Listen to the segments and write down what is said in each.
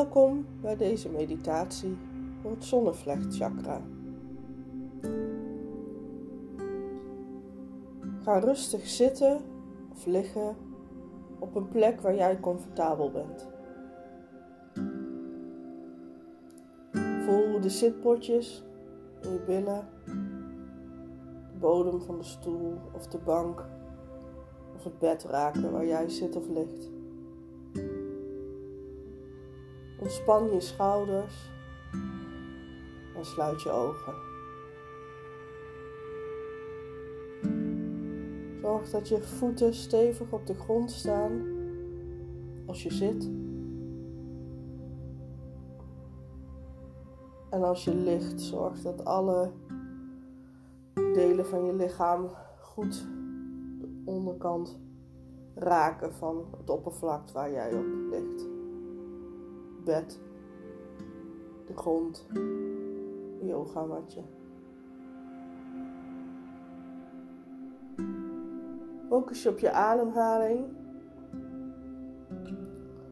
Welkom bij deze meditatie voor het zonnevlechtchakra. Ga rustig zitten of liggen op een plek waar jij comfortabel bent. Voel de zitpotjes in je billen, de bodem van de stoel of de bank of het bed raken waar jij zit of ligt. Ontspan je schouders en sluit je ogen. Zorg dat je voeten stevig op de grond staan als je zit. En als je ligt, zorg dat alle delen van je lichaam goed de onderkant raken van het oppervlak waar jij op ligt bed, de grond, je yogamatje. Focus je op je ademhaling.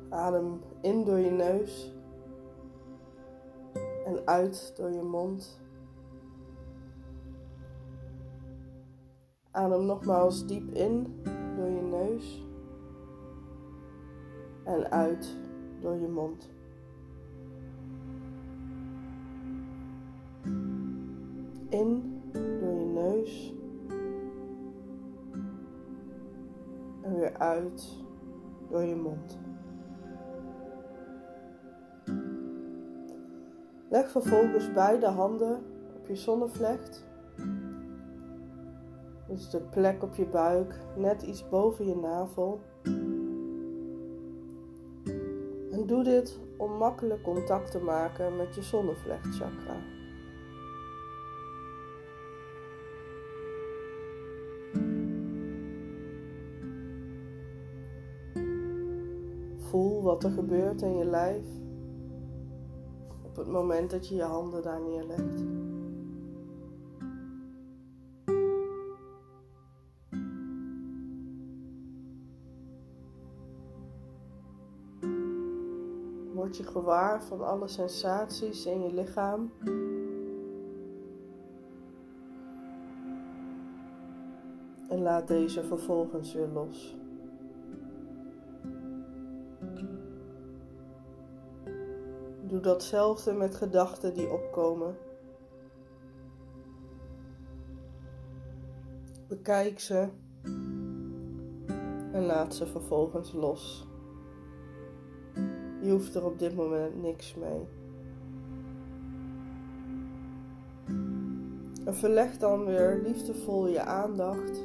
Adem in door je neus en uit door je mond. Adem nogmaals diep in door je neus en uit door je mond. In door je neus. En weer uit door je mond. Leg vervolgens beide handen op je zonnevlecht. Dus de plek op je buik, net iets boven je navel. En doe dit om makkelijk contact te maken met je zonnevlechtchakra. Wat er gebeurt in je lijf op het moment dat je je handen daar neerlegt. Word je gewaar van alle sensaties in je lichaam. En laat deze vervolgens weer los. Doe datzelfde met gedachten die opkomen. Bekijk ze en laat ze vervolgens los. Je hoeft er op dit moment niks mee. En verleg dan weer liefdevol je aandacht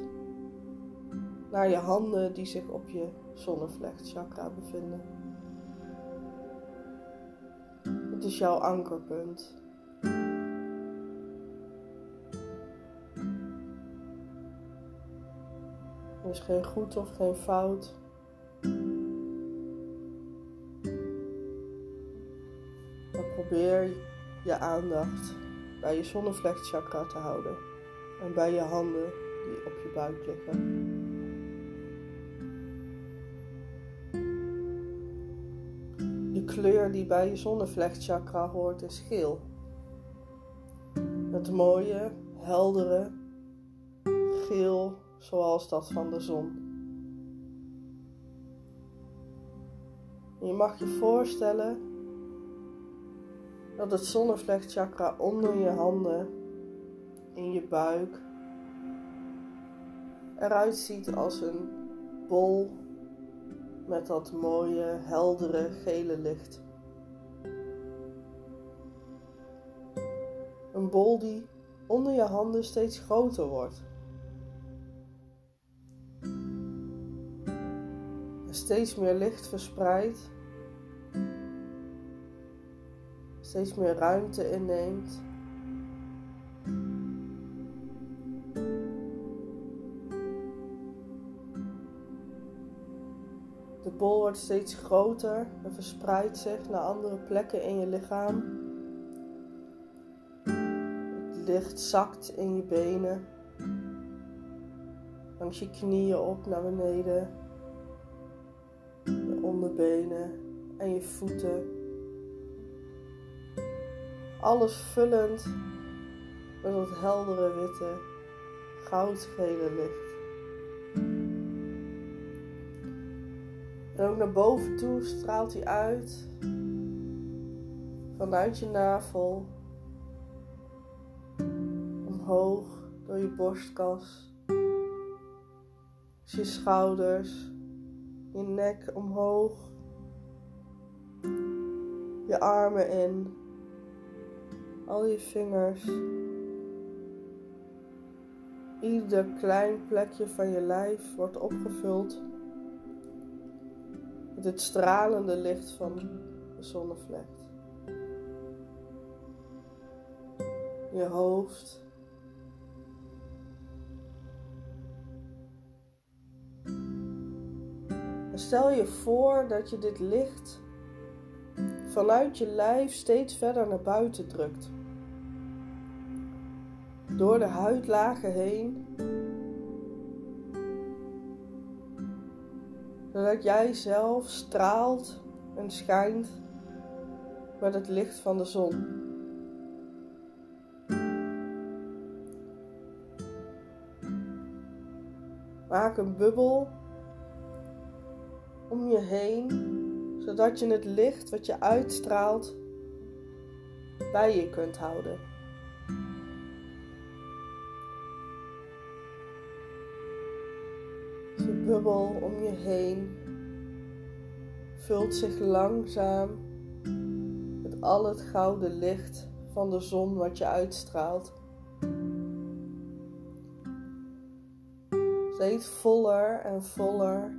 naar je handen die zich op je zonnevlechtchakra bevinden. Het is jouw ankerpunt. Er is geen goed of geen fout. Maar probeer je aandacht bij je zonnevlechtchakra te houden en bij je handen die op je buik liggen. Kleur die bij je zonnevlechtchakra hoort is geel. Het mooie, heldere geel zoals dat van de zon. Je mag je voorstellen dat het zonnevlechtchakra onder je handen, in je buik, eruit ziet als een bol met dat mooie, heldere, gele licht. Een bol die onder je handen steeds groter wordt. Steeds meer licht verspreidt. Steeds meer ruimte inneemt. Bol wordt steeds groter en verspreidt zich naar andere plekken in je lichaam. Het licht zakt in je benen, langs je knieën op naar beneden, je onderbenen en je voeten Alles vullend met dat heldere witte, goudgele licht. En ook naar boven toe straalt hij uit. Vanuit je navel. Omhoog door je borstkas. je schouders. Je nek omhoog. Je armen in. Al je vingers. Ieder klein plekje van je lijf wordt opgevuld het stralende licht van de zonnevlecht. Je hoofd. En stel je voor dat je dit licht vanuit je lijf steeds verder naar buiten drukt. Door de huidlagen heen zodat jij zelf straalt en schijnt met het licht van de zon. Maak een bubbel om je heen, zodat je het licht wat je uitstraalt bij je kunt houden. Bubbel om je heen vult zich langzaam met al het gouden licht van de zon wat je uitstraalt. Steeds voller en voller,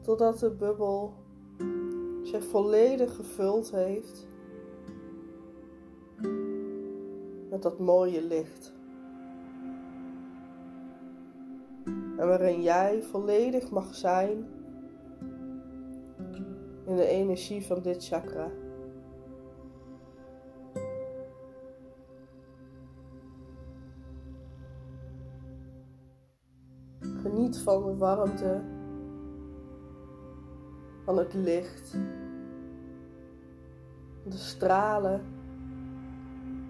totdat de bubbel zich volledig gevuld heeft met dat mooie licht. En waarin jij volledig mag zijn in de energie van dit chakra. Geniet van de warmte, van het licht, de stralen,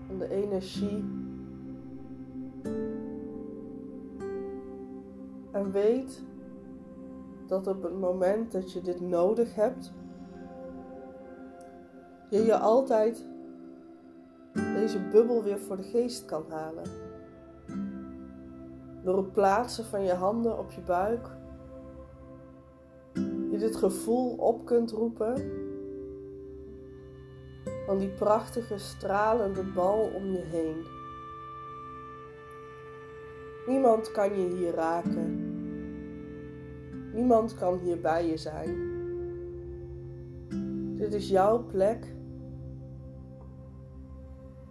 van de energie. En weet dat op het moment dat je dit nodig hebt, je je altijd deze bubbel weer voor de geest kan halen. Door het plaatsen van je handen op je buik, je dit gevoel op kunt roepen van die prachtige stralende bal om je heen. Niemand kan je hier raken. Niemand kan hier bij je zijn. Dit is jouw plek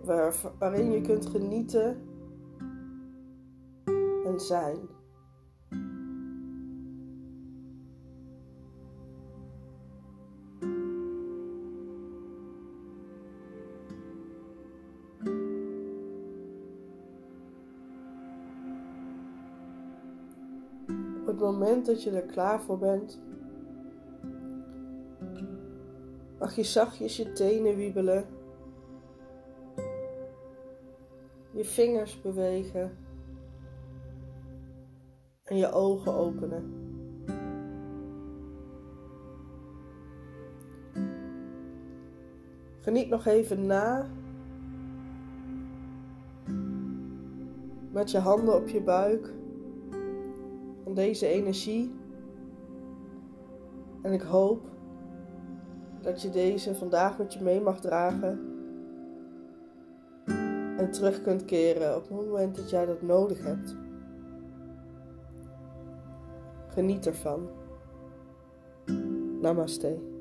waar, waarin je kunt genieten en zijn. Moment dat je er klaar voor bent, mag je zachtjes je tenen wiebelen, je vingers bewegen en je ogen openen. Geniet nog even na met je handen op je buik van deze energie. En ik hoop dat je deze vandaag met je mee mag dragen. En terug kunt keren op het moment dat jij dat nodig hebt. Geniet ervan. Namaste.